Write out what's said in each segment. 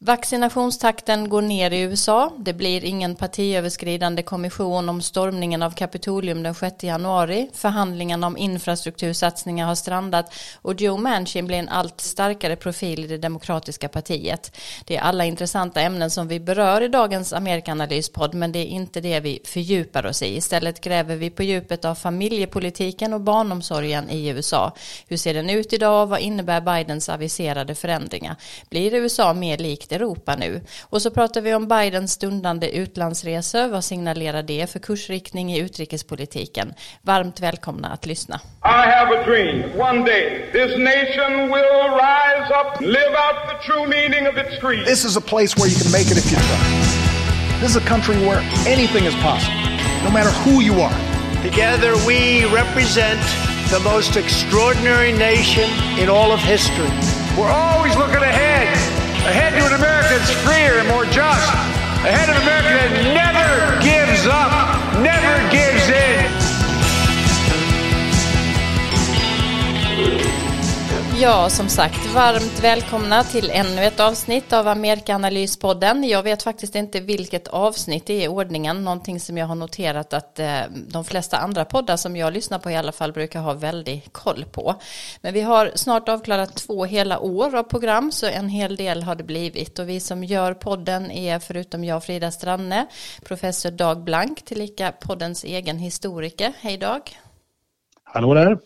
Vaccinationstakten går ner i USA. Det blir ingen partiöverskridande kommission om stormningen av Kapitolium den 6 januari. Förhandlingarna om infrastruktursatsningar har strandat och Joe Manchin blir en allt starkare profil i det demokratiska partiet. Det är alla intressanta ämnen som vi berör i dagens Amerikanalyspodd men det är inte det vi fördjupar oss i. Istället gräver vi på djupet av familjepolitiken och barnomsorgen i USA. Hur ser den ut idag och vad innebär Bidens aviserade förändringar? Blir USA mer likt likt Europa nu. Och så pratar vi om Bidens stundande utlandsresor. Vad signalerar det för kursriktning i utrikespolitiken? Varmt välkomna att lyssna. I have a dream. One day this nation will rise up, live out the true meaning of its creed. This is a place where you can make it if you try. This is a country where anything is possible, no matter who you are. Together we represent the most extraordinary nation in all of history. We're always looking ahead. Ahead to an America that's freer and more just. Ahead of an America that never Ja, som sagt, varmt välkomna till ännu ett avsnitt av Amerikaanalyspodden. Jag vet faktiskt inte vilket avsnitt det är i ordningen, någonting som jag har noterat att eh, de flesta andra poddar som jag lyssnar på i alla fall brukar ha väldigt koll på. Men vi har snart avklarat två hela år av program, så en hel del har det blivit. Och vi som gör podden är, förutom jag, Frida Stranne, professor Dag Blank, tillika poddens egen historiker. Hej Dag! Hallå där!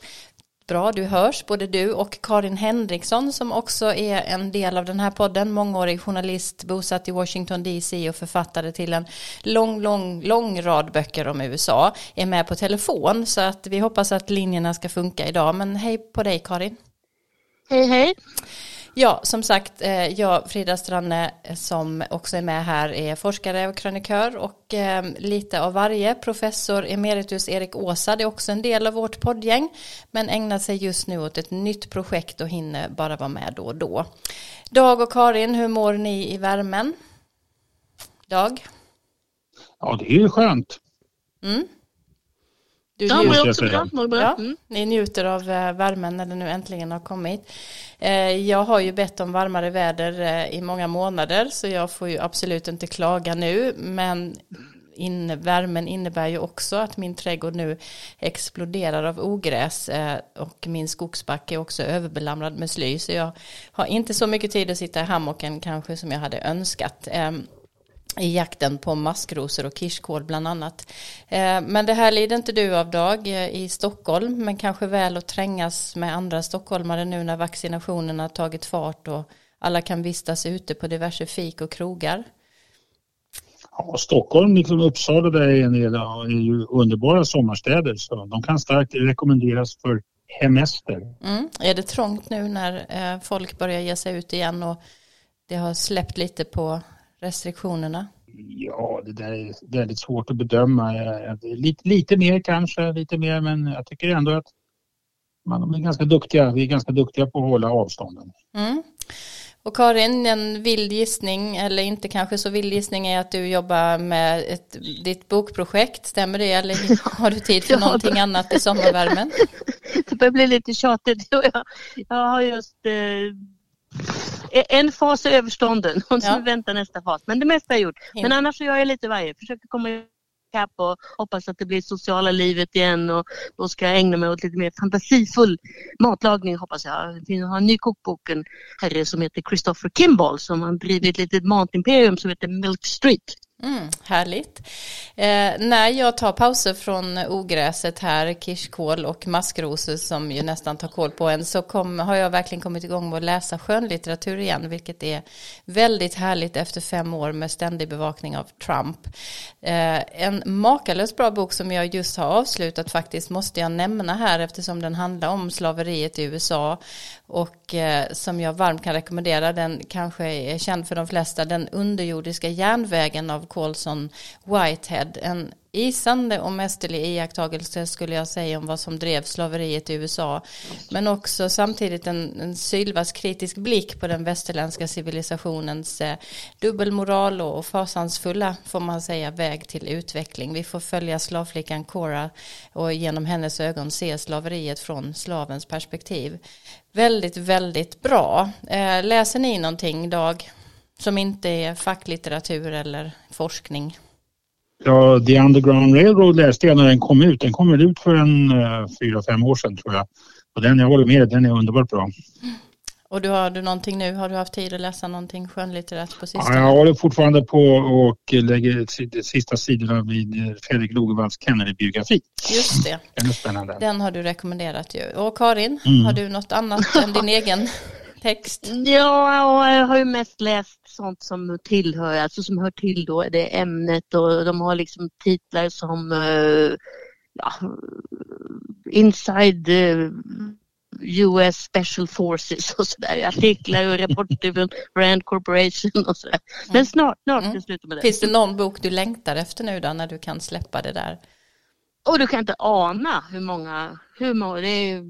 Bra, du hörs, både du och Karin Henriksson som också är en del av den här podden, mångårig journalist bosatt i Washington DC och författare till en lång, lång, lång rad böcker om USA, är med på telefon så att vi hoppas att linjerna ska funka idag. Men hej på dig Karin. Hej, hej. Ja, som sagt, eh, jag, Frida Stranne, eh, som också är med här, är forskare och krönikör och eh, lite av varje. Professor emeritus Erik Åsa, det är också en del av vårt poddgäng, men ägnar sig just nu åt ett nytt projekt och hinner bara vara med då och då. Dag och Karin, hur mår ni i värmen? Dag? Ja, det är ju skönt. Mm. Du ja, mår också bra. bra. Ja, mm. Ni njuter av eh, värmen när den nu äntligen har kommit. Eh, jag har ju bett om varmare väder eh, i många månader så jag får ju absolut inte klaga nu. Men in, värmen innebär ju också att min trädgård nu exploderar av ogräs och min skogsbacke är också överbelamrad med sly. Så jag har inte så mycket tid att sitta i hammocken kanske som jag hade önskat. Ehm, i jakten på maskrosor och kirskål bland annat. Eh, men det här lider inte du av Dag eh, i Stockholm men kanske väl att trängas med andra stockholmare nu när vaccinationerna tagit fart och alla kan vistas ute på diverse fik och krogar. Ja, Stockholm liksom Uppsala där är, del, är ju underbara sommarstäder så de kan starkt rekommenderas för hemester. Mm. Är det trångt nu när eh, folk börjar ge sig ut igen och det har släppt lite på restriktionerna? Ja, det där är väldigt svårt att bedöma. Lite, lite mer kanske, lite mer, men jag tycker ändå att man är ganska duktiga. Vi är ganska duktiga på att hålla avstånden. Mm. Och Karin, en vild gissning, eller inte kanske så vild gissning, är att du jobbar med ett, ditt bokprojekt. Stämmer det? Eller har du tid för någonting annat i sommarvärmen? Det börjar bli lite tjatigt. Jag, jag har just eh, en fas är överstånden och så ja. väntar nästa fas. Men det mesta är gjort. Ja. Men annars så gör jag lite varje. Försöker komma ikapp och hoppas att det blir sociala livet igen och då ska jag ägna mig åt lite mer fantasifull matlagning hoppas jag. Jag har en ny kokbok, en herre som heter Christopher Kimball som har drivit ett litet matimperium som heter Milk Street. Mm, härligt. Eh, när jag tar pauser från ogräset här, kirskål och maskrosor som ju nästan tar koll på en, så kom, har jag verkligen kommit igång med att läsa skönlitteratur igen, vilket är väldigt härligt efter fem år med ständig bevakning av Trump. Eh, en makalöst bra bok som jag just har avslutat faktiskt måste jag nämna här eftersom den handlar om slaveriet i USA och eh, som jag varmt kan rekommendera, den kanske är känd för de flesta, den underjordiska järnvägen av Colson Whitehead. En isande och mästerlig iakttagelse skulle jag säga om vad som drev slaveriet i USA. Men också samtidigt en, en sylvass kritisk blick på den västerländska civilisationens eh, dubbelmoral och, och fasansfulla, får man säga, väg till utveckling. Vi får följa slavflickan Cora och genom hennes ögon se slaveriet från slavens perspektiv. Väldigt, väldigt bra. Eh, läser ni någonting, Dag? Som inte är facklitteratur eller forskning? Ja, The Underground Railroad läste jag när den kom ut. Den kom väl ut för en uh, fyra, fem år sedan tror jag. Och den, jag håller med, den är underbart bra. Och du har du någonting nu? Har du haft tid att läsa någonting skönlitterärt på sistone? Ja, jag håller fortfarande på och lägger de sista sidorna vid Fredrik Logevalls Kennedy-biografi. Just det. Den är spännande. Den har du rekommenderat ju. Och Karin, mm. har du något annat än din egen text? Ja, jag har ju mest läst sånt som tillhör, alltså som hör till då det ämnet och de har liksom titlar som uh, ja, Inside uh, US Special Forces och sådär, artiklar och rapporter från Rand Corporation och sådär. Men mm. snart, snart mm. sluta med det. Finns det någon bok du längtar efter nu då när du kan släppa det där? Och du kan inte ana hur många, hur många, det är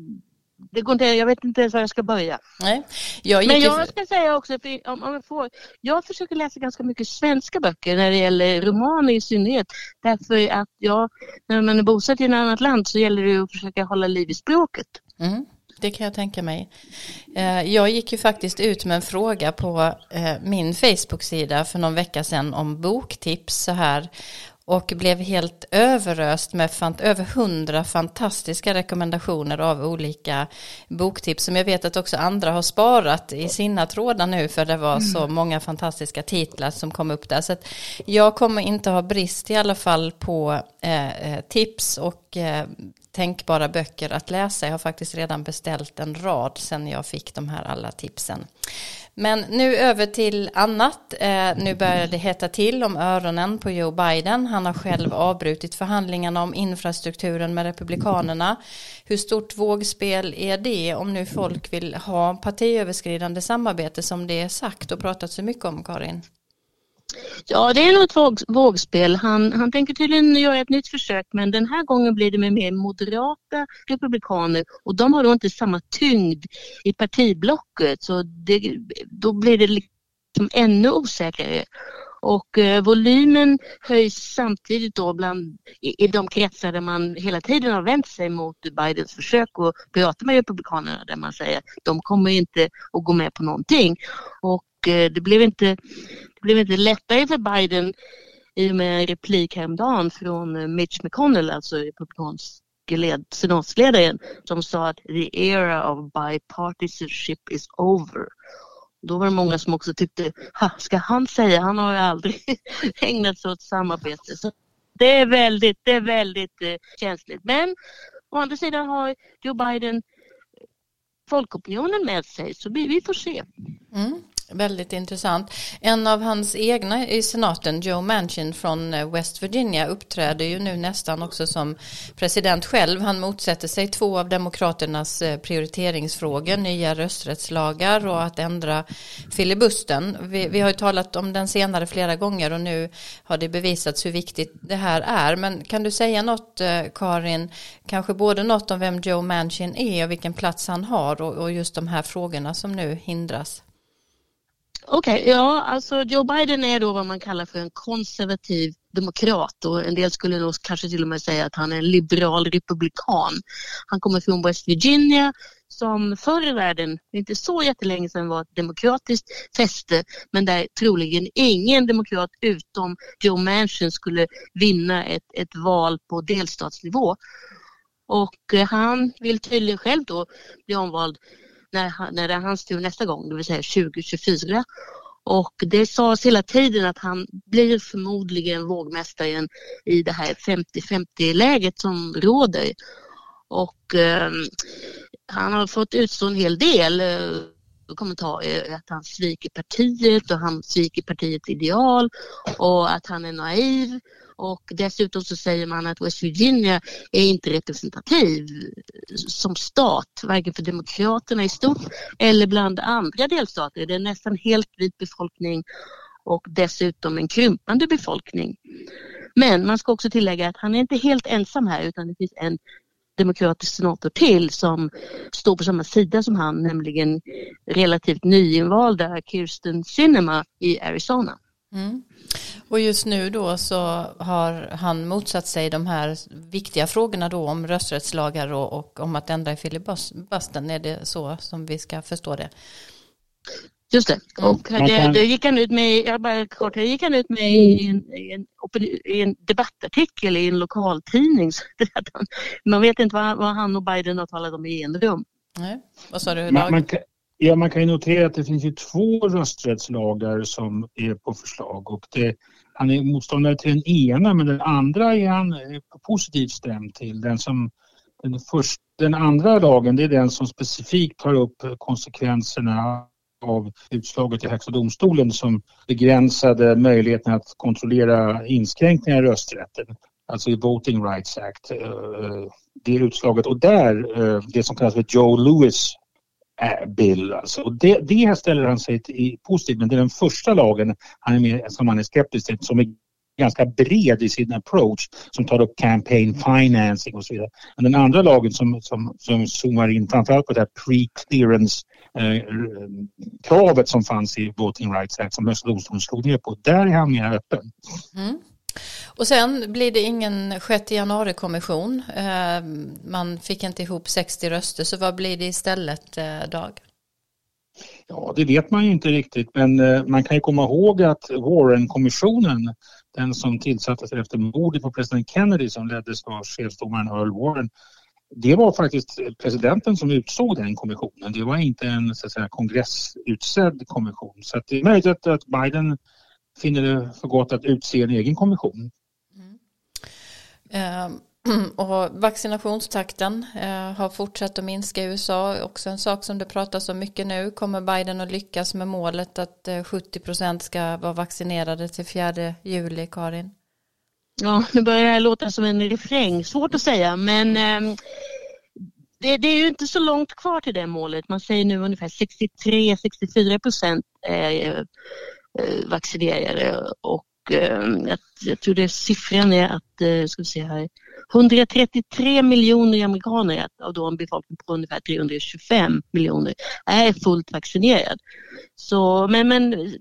det går inte, jag vet inte ens var jag ska börja. Nej. Jag Men jag ska säga också, om, om jag, får, jag försöker läsa ganska mycket svenska böcker när det gäller romaner i synnerhet. Därför att jag, när man är bosatt i ett annat land så gäller det att försöka hålla liv i språket. Mm. Det kan jag tänka mig. Eh, jag gick ju faktiskt ut med en fråga på eh, min Facebook-sida för någon vecka sedan om boktips så här och blev helt överöst med över hundra fantastiska rekommendationer av olika boktips som jag vet att också andra har sparat i sina trådar nu för det var så mm. många fantastiska titlar som kom upp där. Så jag kommer inte ha brist i alla fall på eh, eh, tips och eh, tänkbara böcker att läsa. Jag har faktiskt redan beställt en rad sen jag fick de här alla tipsen. Men nu över till annat. Eh, nu börjar det hetta till om öronen på Joe Biden. Han har själv avbrutit förhandlingarna om infrastrukturen med Republikanerna. Hur stort vågspel är det om nu folk vill ha partiöverskridande samarbete som det är sagt och pratat så mycket om, Karin? Ja, det är nog ett våg, vågspel. Han, han tänker tydligen göra ett nytt försök men den här gången blir det med mer moderata republikaner och de har då inte samma tyngd i partiblocket så det, då blir det liksom ännu osäkrare. Och eh, volymen höjs samtidigt då bland, i, i de kretsar där man hela tiden har vänt sig mot Bidens försök att prata med republikanerna där man säger att de kommer inte att gå med på någonting. Och eh, det blev inte blev inte lättare för Biden i och med en replik häromdagen från eh, Mitch McConnell, alltså republikansk senatsledaren, som sa att the era of bipartisanship is over. Då var det många som också tyckte, ha, ska han säga, han har ju aldrig ägnat sig åt samarbete. Så det är väldigt, det är väldigt eh, känsligt. Men å andra sidan har Joe Biden folkopinionen med sig så vi, vi får se. Mm. Väldigt intressant. En av hans egna i senaten, Joe Manchin från eh, West Virginia, uppträder ju nu nästan också som president själv. Han motsätter sig två av demokraternas eh, prioriteringsfrågor, nya rösträttslagar och att ändra filibusten. Vi, vi har ju talat om den senare flera gånger och nu har det bevisats hur viktigt det här är. Men kan du säga något, eh, Karin, kanske både något om vem Joe Manchin är och vilken plats han har och, och just de här frågorna som nu hindras? Okej, okay, ja alltså Joe Biden är då vad man kallar för en konservativ demokrat och en del skulle nog kanske till och med säga att han är en liberal republikan. Han kommer från West Virginia som förr i världen, inte så jättelänge sedan, var ett demokratiskt fäste men där troligen ingen demokrat utom Joe Manchin skulle vinna ett, ett val på delstatsnivå. Och eh, han vill tydligen själv då bli omvald när, när det är hans tur nästa gång, det vill säga 2024. Och det sades hela tiden att han blir förmodligen vågmästaren i det här 50-50 läget som råder. Och eh, han har fått utstå en hel del eh, kommentarer eh, att han sviker partiet och han sviker partiets ideal och att han är naiv och dessutom så säger man att West Virginia är inte representativ som stat, varken för demokraterna i stort eller bland andra delstater. Det är nästan helt vit befolkning och dessutom en krympande befolkning. Men man ska också tillägga att han är inte helt ensam här utan det finns en demokratisk senator till som står på samma sida som han, nämligen relativt nyinvalda Kirsten Sinema i Arizona. Mm. Och just nu då så har han motsatt sig de här viktiga frågorna då om rösträttslagar och, och om att ändra i filibusten. Är det så som vi ska förstå det? Just det. Mm. Och mm. det, det, gick han ut med, jag bara kort, det gick han ut med i en, i en, i en debattartikel i en lokaltidning. man vet inte vad, vad, han och Biden har talat om i en rum. Nej. Vad sa du? Man, man, kan, ja, man kan ju notera att det finns ju två rösträttslagar som är på förslag och det, han är motståndare till den ena men den andra är han eh, positivt stämd till. Den som den, först, den andra lagen det är den som specifikt tar upp konsekvenserna av utslaget i Högsta domstolen som begränsade möjligheten att kontrollera inskränkningar i rösträtten, alltså i Voting Rights Act. Eh, eh, det utslaget och där, det som kallas för Joe Lewis Eh, bill. Alltså. Och det, det ställer han sig till, positivt men det är den första lagen han är med, som han är skeptisk till som är ganska bred i sin approach som tar upp campaign financing och så vidare. Men den andra lagen som, som, som zoomar in framförallt på det här pre-clearance eh, kravet som fanns i Voting Rights Act som Högsta domstolen slog ner på, där är han mer öppen. Mm. Och sen blir det ingen 6 januari-kommission. Eh, man fick inte ihop 60 röster, så vad blir det istället, eh, Dag? Ja, det vet man ju inte riktigt, men eh, man kan ju komma ihåg att Warren-kommissionen den som tillsattes efter mordet på president Kennedy som leddes av chefsdomaren Earl Warren. Det var faktiskt presidenten som utsåg den kommissionen. Det var inte en så att säga, kongressutsedd kommission. Så det är möjligt att, att Biden finner det för gott att utse en egen kommission. Mm. Um. Och vaccinationstakten eh, har fortsatt att minska i USA. Också en sak som det pratas om mycket nu. Kommer Biden att lyckas med målet att eh, 70 procent ska vara vaccinerade till 4 juli, Karin? Ja, nu börjar det här låta som en refräng. Svårt att säga, men eh, det, det, är ju inte så långt kvar till det målet. Man säger nu ungefär 63-64 procent eh, Eh, vaccinerade och eh, jag, tror det siffran är att, eh, ska vi se här, 133 miljoner amerikaner av då en befolkning på ungefär 325 miljoner är fullt vaccinerad. Så, men, men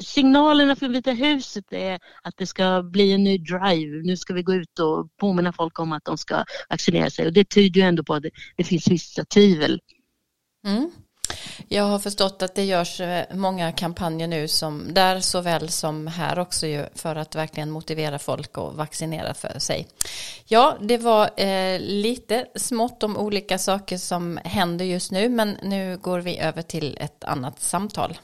signalerna från Vita huset är att det ska bli en ny drive. Nu ska vi gå ut och påminna folk om att de ska vaccinera sig och det tyder ju ändå på att det, det finns vissa tvivel. Mm. Jag har förstått att det görs eh, många kampanjer nu som där såväl som här också ju för att verkligen motivera folk att vaccinera för sig. Ja, det var eh, lite smått om olika saker som händer just nu men nu går vi över till ett annat samtal.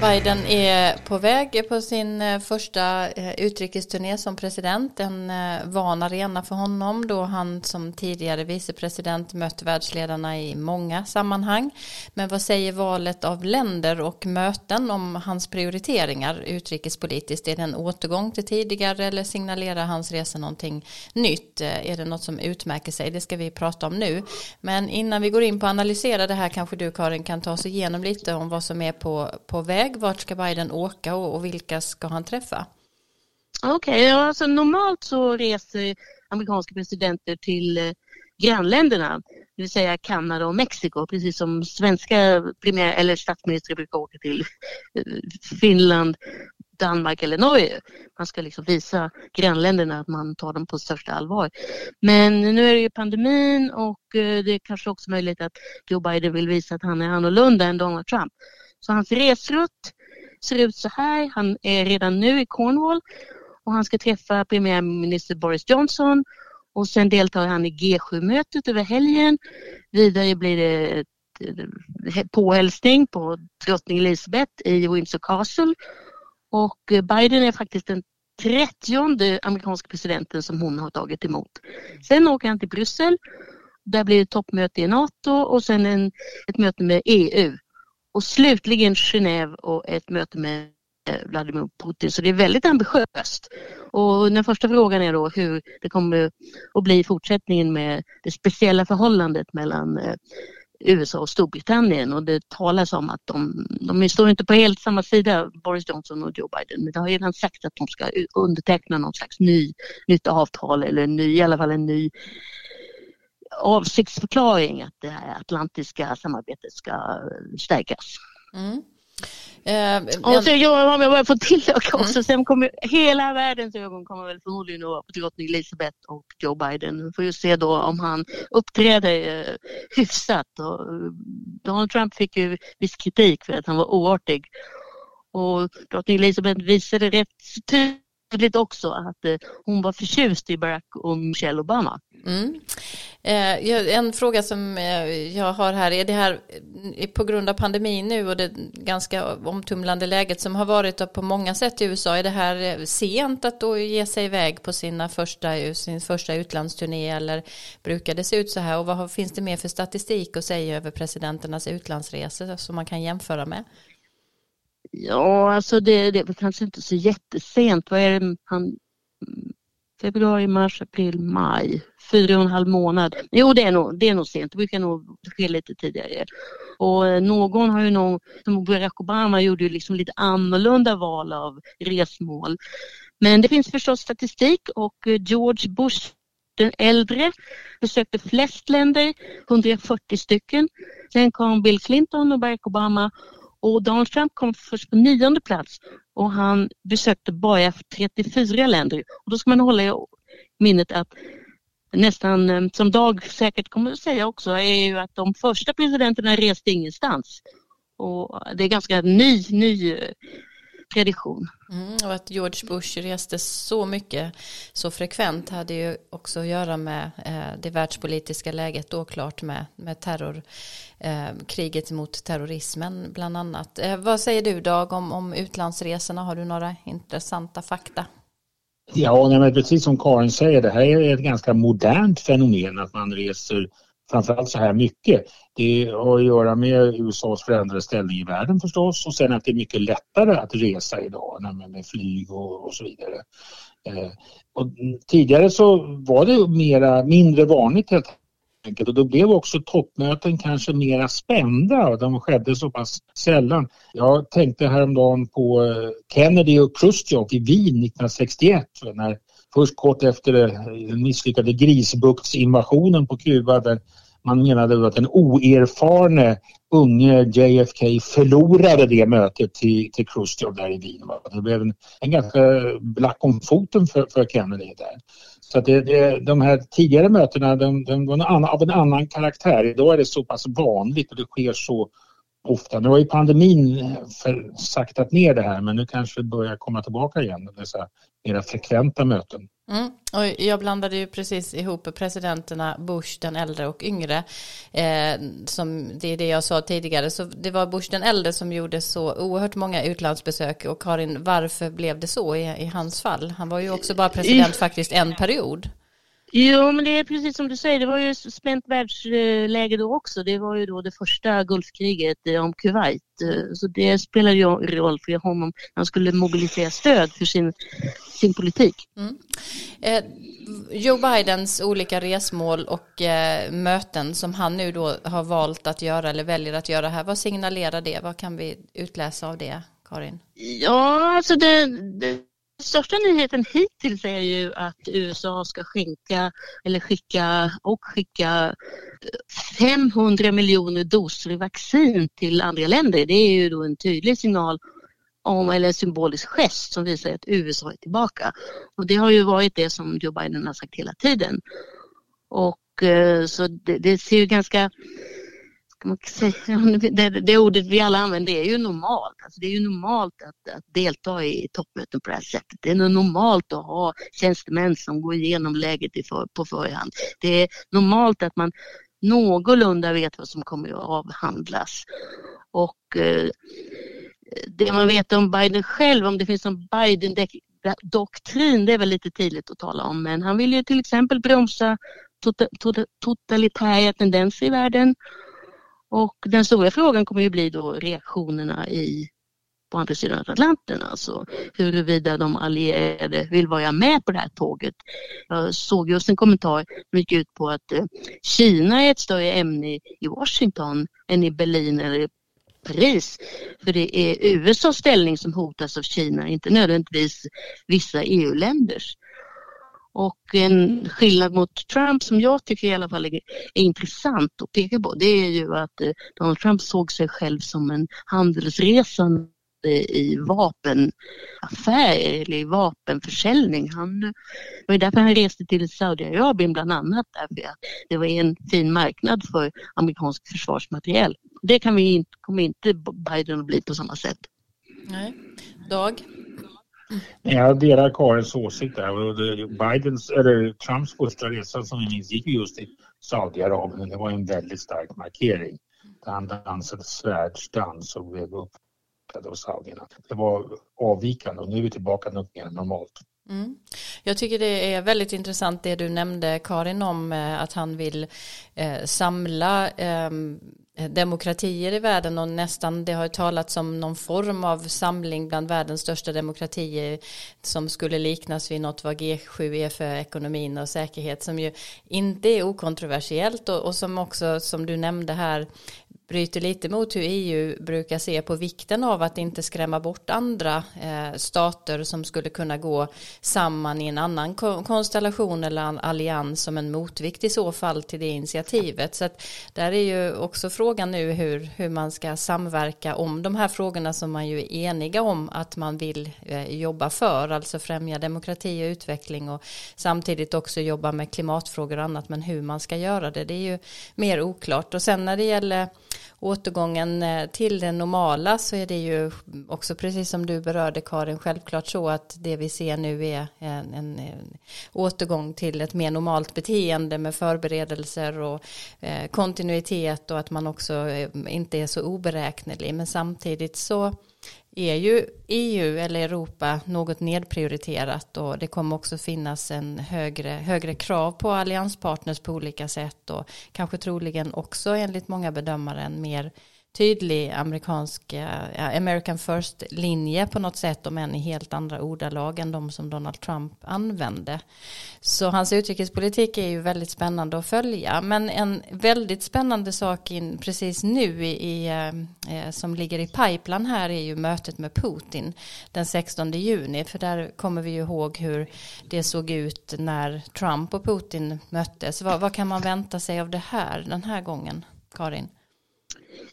Biden är på väg på sin eh, första eh, utrikesturné som president. En eh, van arena för honom då han som tidigare vicepresident mött världsledarna i många sammanhang. Men vad säger valet av länder och möten om hans prioriteringar utrikespolitiskt? Är det en återgång till tidigare eller signalerar hans resa någonting nytt? Är det något som utmärker sig? Det ska vi prata om nu. Men innan vi går in på att analysera det här kanske du Karin kan ta oss igenom lite om vad som är på, på väg väg? Vart ska Biden åka och, och vilka ska han träffa? Okej, okay, alltså normalt så reser amerikanska presidenter till eh, grannländerna, det vill säga Kanada och Mexiko, precis som svenska premiär eller statsministrar brukar åka till eh, Finland, Danmark eller Norge. Man ska liksom visa grannländerna att man tar dem på största allvar. Men nu är det ju pandemin och eh, det är kanske också möjligt att Joe Biden vill visa att han är annorlunda än Donald Trump. Så hans resrutt ser ut så här. Han är redan nu i Cornwall och han ska träffa premiärminister Boris Johnson och sen deltar han i G7-mötet över helgen. Vidare blir det eh, påhälsning på drottning Elizabeth i Windsor Castle och eh, Biden är faktiskt den trettionde amerikanska presidenten som hon har tagit emot. Sen åker han till Bryssel. Där blir det toppmöte i NATO och sen en, ett möte med EU. Och slutligen Genève och ett möte med Vladimir Putin. Så det är väldigt ambitiöst. Och den första frågan är då hur det kommer att bli i fortsättningen med det speciella förhållandet mellan eh, USA och Storbritannien och det talas om att de, de står inte på helt samma sida, Boris Johnson och Joe Biden, men det har redan sagt att de ska underteckna någon slags ny, nytt avtal eller ny, i alla fall en ny avsiktsförklaring att det här atlantiska samarbetet ska stärkas. Mm. Eh, och så jag, om jag bara får tillägga också, mm. sen kommer hela världens ögon kommer väl förmodligen att vara på drottning Elizabeth och Joe Biden. Vi får ju se då om han uppträder eh, hyfsat. Och Donald Trump fick ju viss kritik för att han var oartig. Och drottning Elizabeth visade rätt tydligt också att eh, hon var förtjust i Barack och Michelle Obama. Mm. Eh, en fråga som eh, jag har här, är det här på grund av pandemin nu och det ganska omtumlande läget som har varit på många sätt i USA, är det här sent att då ge sig iväg på sina första, sin första utlandsturné eller brukar det se ut så här och vad finns det mer för statistik att säga över presidenternas utlandsresor som man kan jämföra med? Ja, alltså det, det är kanske inte så jättesent. Vad är det han februari, mars, april, maj. Fyra och en halv månad. Jo, det är nog, det är nog sent. Det brukar nog ske lite tidigare. Och eh, någon har ju nog, som Barack Obama gjorde ju liksom lite annorlunda val av resmål. Men det finns förstås statistik och eh, George Bush den äldre besökte flest länder, 140 stycken. Sen kom Bill Clinton och Barack Obama och Donald Trump kom först på nionde plats och han besökte bara 34 länder. Och då ska man hålla i minnet att nästan eh, som Dag säkert kommer att säga också är ju att de första presidenterna reste ingenstans. Och det är ganska ny, ny eh, tradition. Mm, och att George Bush reste så mycket så frekvent hade ju också att göra med eh, det världspolitiska läget då klart med, med terror, eh, kriget mot terrorismen bland annat. Eh, vad säger du Dag om, om utlandsresorna? Har du några intressanta fakta? Ja, nej, men precis som Karin säger, det här är ett ganska modernt fenomen att man reser framförallt så här mycket. Det har att göra med USAs förändrade ställning i världen förstås och sen att det är mycket lättare att resa idag med flyg och, och så vidare. Eh, och tidigare så var det mera, mindre vanligt helt enkelt och då blev också toppmöten kanske mera spända och de skedde så pass sällan. Jag tänkte häromdagen på eh, Kennedy och Khrushchev i Wien 1961 när först kort efter den misslyckade grisbuktsinvasionen på Kuba där man menade att den oerfarne unge JFK förlorade det mötet till, till Khrushchev där i Wien. Det blev en, en ganska black om foten för, för Kennedy där. Så det, det, de här tidigare mötena de, de var en annan, av en annan karaktär. Idag är det så pass vanligt och det sker så ofta. Nu har ju pandemin eh, för, saktat ner det här men nu kanske det börjar komma tillbaka igen, dessa mera frekventa möten. Mm. Och jag blandade ju precis ihop presidenterna Bush den äldre och yngre. Eh, som det är det jag sa tidigare. Så det var Bush den äldre som gjorde så oerhört många utlandsbesök. Och Karin, varför blev det så i, i hans fall? Han var ju också bara president faktiskt en period. Jo, men det är precis som du säger, det var ju spänt världsläge då också. Det var ju då det första Gulfkriget eh, om Kuwait. Eh, så det spelade ju roll för honom. Han skulle mobilisera stöd för sin, sin politik. Mm. Eh, Joe Bidens olika resmål och eh, möten som han nu då har valt att göra eller väljer att göra här. Vad signalerar det? Vad kan vi utläsa av det, Karin? Ja, alltså det, det största nyheten hittills är ju att USA ska skänka eller skicka och skicka eh, 500 miljoner doser vaccin till andra länder. Det är ju då en tydlig signal om, eller en symbolisk gest som visar att USA är tillbaka. Och det har ju varit det som Joe Biden har sagt hela tiden. Och eh, så det, det ser ju ganska ska man säga, det, det ordet vi alla använder är ju normalt. Alltså det är ju normalt att, att delta i toppmöten på det här sättet. Det är normalt att ha tjänstemän som går igenom läget i för, på förhand. Det är normalt att man någorlunda vet vad som kommer att avhandlas. Och eh, det man vet om Biden själv, om det finns någon Biden-doktrin, det är väl lite tidigt att tala om. Men han vill ju till exempel bromsa tota- tota- totalitära tendenser i världen och den stora frågan kommer ju bli då reaktionerna i på andra sidan Atlanten, alltså huruvida de allierade vill vara med på det här tåget. Jag såg just en kommentar som gick ut på att eh, Kina är ett större ämne i Washington än i Berlin eller Paris. För det är USAs ställning som hotas av Kina, inte nödvändigtvis vissa EU-länders. Och en skillnad mot Trump som jag tycker i alla fall är, är intressant att peka på det är ju att eh, Donald Trump såg sig själv som en handelsresande i vapenaffärer eller i vapenförsäljning. Han, det var därför han reste till Saudiarabien bland annat därför att det var en fin marknad för amerikansk försvarsmateriel. Det kan vi, kommer inte Biden att bli på samma sätt. Nej. Dag? Jag delar Karins åsikt där. Bidens, eller Trumps första resa som vi minns gick just till Saudiarabien. Det var en väldigt stark markering. Han dansade svärdsdans och blev uppfattad av saudierna. Det var avvikande och nu är vi tillbaka något mer normalt. Mm. Jag tycker det är väldigt intressant det du nämnde Karin om eh, att han vill eh, samla eh, Eh, demokratier i världen och nästan det har talats om någon form av samling bland världens största demokratier som skulle liknas vid något vad G7 är för ekonomin och säkerhet som ju inte är okontroversiellt och, och som också som du nämnde här bryter lite mot hur EU brukar se på vikten av att inte skrämma bort andra eh, stater som skulle kunna gå samman i en annan konstellation eller allians som en motvikt i så fall till det initiativet. Så att där är ju också frågan nu hur, hur man ska samverka om de här frågorna som man ju är eniga om att man vill eh, jobba för, alltså främja demokrati och utveckling och samtidigt också jobba med klimatfrågor och annat, men hur man ska göra det, det är ju mer oklart. Och sen när det gäller återgången eh, till det normala så är det ju också precis som du berörde Karin självklart så att det vi ser nu är en, en, en återgång till ett mer normalt beteende med förberedelser och eh, kontinuitet och att man också eh, inte är så oberäknelig. Men samtidigt så är ju EU eller Europa något nedprioriterat och det kommer också finnas en högre, högre krav på allianspartners på olika sätt och kanske troligen också enligt många bedömare en mer tydlig amerikansk eh, American first-linje på något sätt om än i helt andra ordalag än de som Donald Trump använde. Så hans utrikespolitik är ju väldigt spännande att följa. Men en väldigt spännande sak in, precis nu i, i eh, eh, som ligger i pipeline här är ju mötet med Putin den 16 juni. För där kommer vi ju ihåg hur det såg ut när Trump och Putin möttes. Vad, vad kan man vänta sig av det här den här gången, Karin?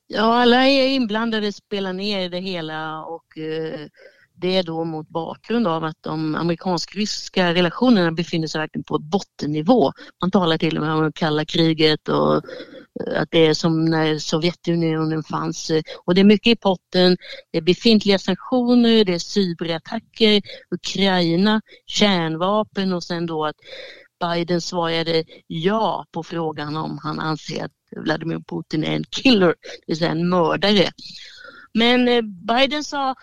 Ja, alla är inblandade spelar ner det hela och eh, det är då mot bakgrund av att de amerikansk-ryska relationerna befinner sig verkligen på bottennivå. Man talar till och med om kalla kriget och eh, att det är som när Sovjetunionen fanns. Och det är mycket i potten. Det är befintliga sanktioner, det är cyberattacker, Ukraina, kärnvapen och sen då att Biden svarade ja på frågan om han anser att Vladimir Putin är en killer, det vill säga en mördare. Men eh, Biden sa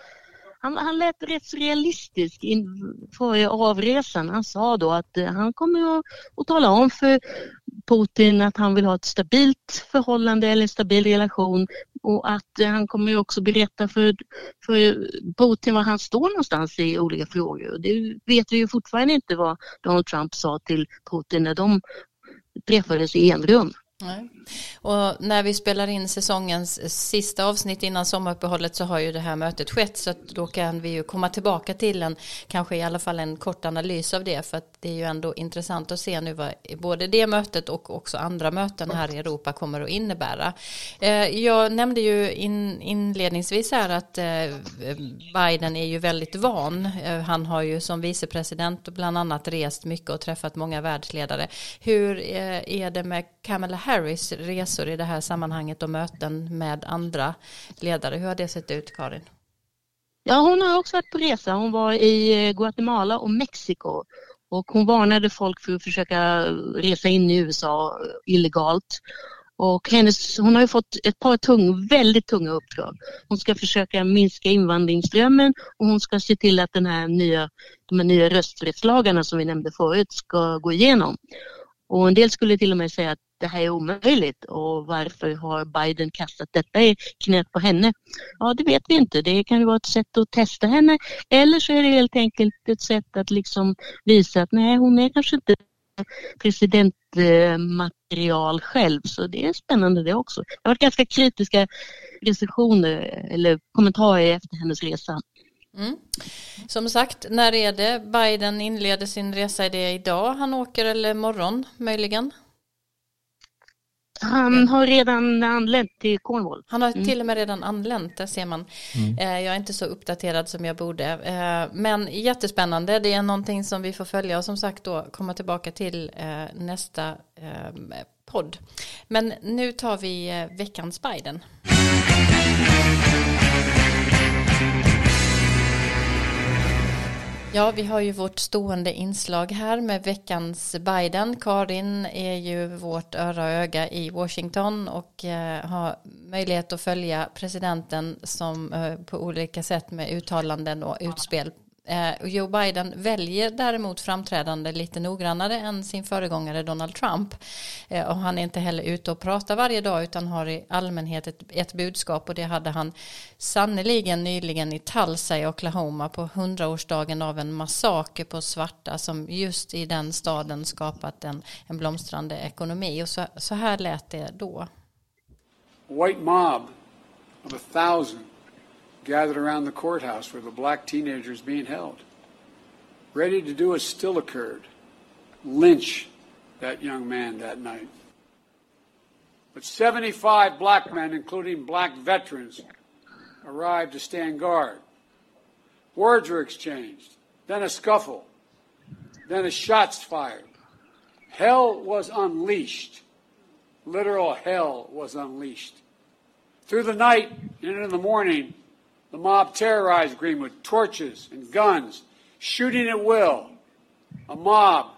han, han lät rätt realistisk inför avresan. Han sa då att eh, han kommer att, att tala om för Putin att han vill ha ett stabilt förhållande eller en stabil relation och att eh, han kommer också berätta för, för Putin var han står någonstans i olika frågor. Det vet vi ju fortfarande inte vad Donald Trump sa till Putin när de träffades i enrum. Nej. Och när vi spelar in säsongens sista avsnitt innan sommaruppehållet så har ju det här mötet skett så att då kan vi ju komma tillbaka till en kanske i alla fall en kort analys av det för att det är ju ändå intressant att se nu vad både det mötet och också andra möten här i Europa kommer att innebära. Eh, jag nämnde ju inledningsvis här att eh, Biden är ju väldigt van. Eh, han har ju som vicepresident bland annat rest mycket och träffat många världsledare. Hur är det med Kamala Harris Harrys resor i det här sammanhanget och möten med andra ledare. Hur har det sett ut, Karin? Ja, hon har också varit på resa. Hon var i eh, Guatemala och Mexiko och hon varnade folk för att försöka resa in i USA illegalt. Och hennes, hon har ju fått ett par tung, väldigt tunga uppdrag. Hon ska försöka minska invandringsströmmen och hon ska se till att den här nya, de här nya rösträttslagarna som vi nämnde förut ska gå igenom. Och en del skulle till och med säga att det här är omöjligt och varför har Biden kastat detta i knät på henne? Ja, det vet vi inte. Det kan ju vara ett sätt att testa henne eller så är det helt enkelt ett sätt att liksom visa att nej, hon är kanske inte presidentmaterial själv så det är spännande det också. Det har varit ganska kritiska recensioner eller kommentarer efter hennes resa. Mm. Som sagt, när är det Biden inleder sin resa? Är det idag han åker eller morgon möjligen? Han har redan anlänt till Cornwall. Han har mm. till och med redan anlänt, det ser man. Mm. Eh, jag är inte så uppdaterad som jag borde. Eh, men jättespännande, det är någonting som vi får följa och som sagt då komma tillbaka till eh, nästa podd. Men nu tar vi veckans Biden. Ja, vi har ju vårt stående inslag här med veckans Biden. Karin är ju vårt öra och öga i Washington och eh, har möjlighet att följa presidenten som eh, på olika sätt med uttalanden och utspel Eh, Joe Biden väljer däremot framträdande lite noggrannare än sin föregångare Donald Trump. Eh, och han är inte heller ute och pratar varje dag utan har i allmänhet ett, ett budskap och det hade han sannoliken nyligen i Tulsa i Oklahoma på hundraårsdagen av en massaker på svarta som just i den staden skapat en, en blomstrande ekonomi. Och så, så här lät det då. White mob of a thousand gathered around the courthouse where the black teenager is being held, ready to do as still occurred lynch that young man that night. But 75 black men, including black veterans, arrived to stand guard. Words were exchanged, then a scuffle, then a shots fired. Hell was unleashed. Literal hell was unleashed. Through the night and into the morning, the mob terrorized Greenwood, torches and guns, shooting at will. A mob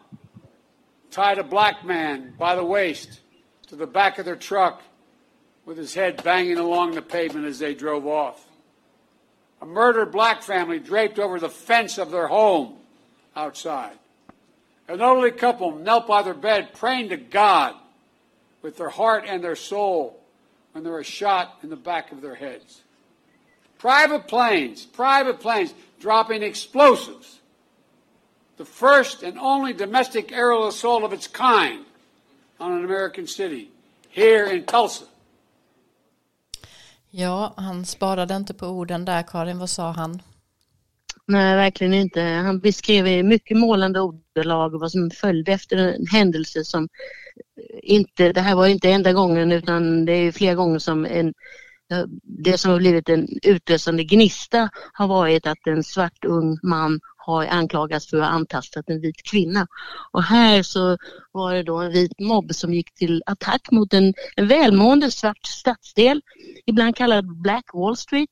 tied a black man by the waist to the back of their truck with his head banging along the pavement as they drove off. A murdered black family draped over the fence of their home outside. An elderly couple knelt by their bed praying to God with their heart and their soul when they were shot in the back of their heads. Private planes, private planes dropping explosives. The first and only domestic aerial assault of its kind on an American city, here in Tulsa. Ja, han sparade inte på orden där, Karin. Vad sa han? Nej, verkligen inte. Han beskrev i mycket målande ordalag vad som följde efter en händelse som inte, det här var inte enda gången utan det är flera gånger som en Eh, det som har blivit en utlösande gnista har varit att en svart ung man har anklagats för att ha antastat en vit kvinna. Och här så var det då en vit mobb som gick till attack mot en, en välmående svart stadsdel, ibland kallad Black Wall Street,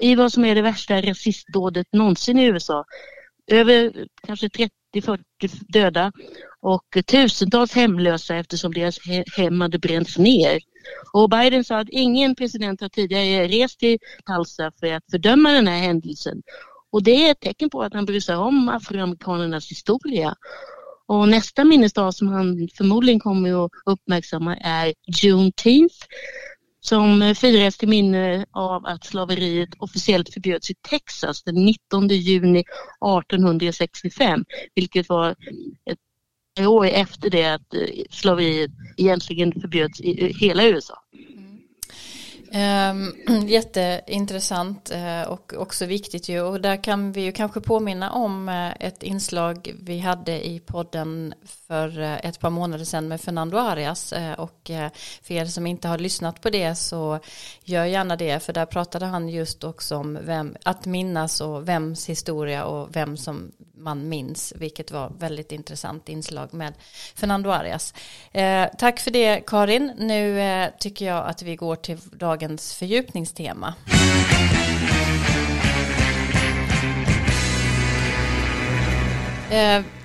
i vad som är det värsta rasistdådet någonsin i USA. Över kanske 30-40 döda och tusentals hemlösa eftersom deras hem hade bränts ner. Och Biden sa att ingen president har tidigare rest till Tulsa för att fördöma den här händelsen. Och det är ett tecken på att han bryr sig om afroamerikanernas historia. Och nästa minnesdag som han förmodligen kommer att uppmärksamma är Juneteenth som firas till minne av att slaveriet officiellt förbjöds i Texas den 19 juni 1865, vilket var ett år efter det att eh, slaveriet egentligen förbjöds i hela USA. Um, jätteintressant uh, och också viktigt ju och där kan vi ju kanske påminna om uh, ett inslag vi hade i podden för eh, ett par månader sedan med Fernando Arias eh, och eh, för er som inte har lyssnat på det så gör gärna det för där pratade han just också om vem, att minnas och vems historia och vem som man minns vilket var väldigt intressant inslag med Fernando Arias. tack för det Karin, nu tycker jag att vi går till dagens dagens fördjupningstema.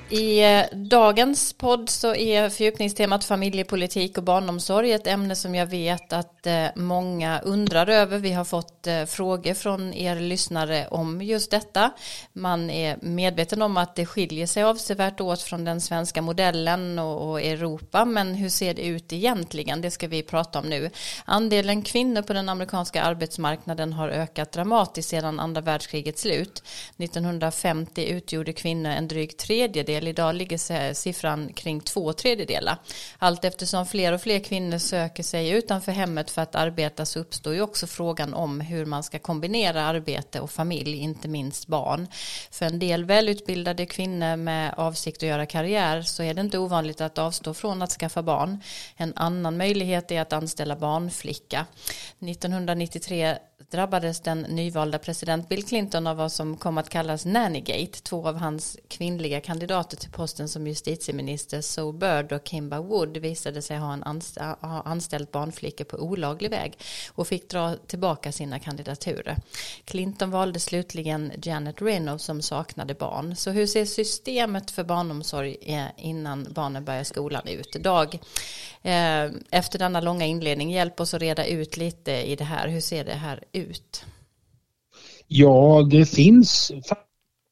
I eh, dagens podd så är fördjupningstemat familjepolitik och barnomsorg ett ämne som jag vet att eh, många undrar över. Vi har fått eh, frågor från er lyssnare om just detta. Man är medveten om att det skiljer sig avsevärt åt från den svenska modellen och Europa, men hur ser det ut egentligen? Det ska vi prata om nu. Andelen kvinnor på den amerikanska arbetsmarknaden har ökat dramatiskt sedan andra världskrigets slut. 1950 utgjorde kvinnor en dryg tredjedel andel. Idag ligger siffran kring två tredjedelar. Allt eftersom fler och fler kvinnor söker sig utanför hemmet för att arbeta så uppstår ju också frågan om hur man ska kombinera arbete och familj, inte minst barn. För en del välutbildade kvinnor med avsikt att göra karriär så är det inte ovanligt att avstå från att skaffa barn. En annan möjlighet är att anställa barnflicka. 1993 drabbades den nyvalda president Bill Clinton av vad som kom att kallas Nannygate. Två av hans kvinnliga kandidater till posten som justitieminister, Zoe Bird och Kimba Wood, visade sig ha, en anst ha anställt barnflickor på olaglig väg och fick dra tillbaka sina kandidaturer. Clinton valde slutligen Janet Reno som saknade barn. Så hur ser systemet för barnomsorg eh, innan barnen börjar skolan ut? Dag, eh, efter denna långa inledning, hjälp oss att reda ut lite i det här. Hur ser det här ut? Ja, det finns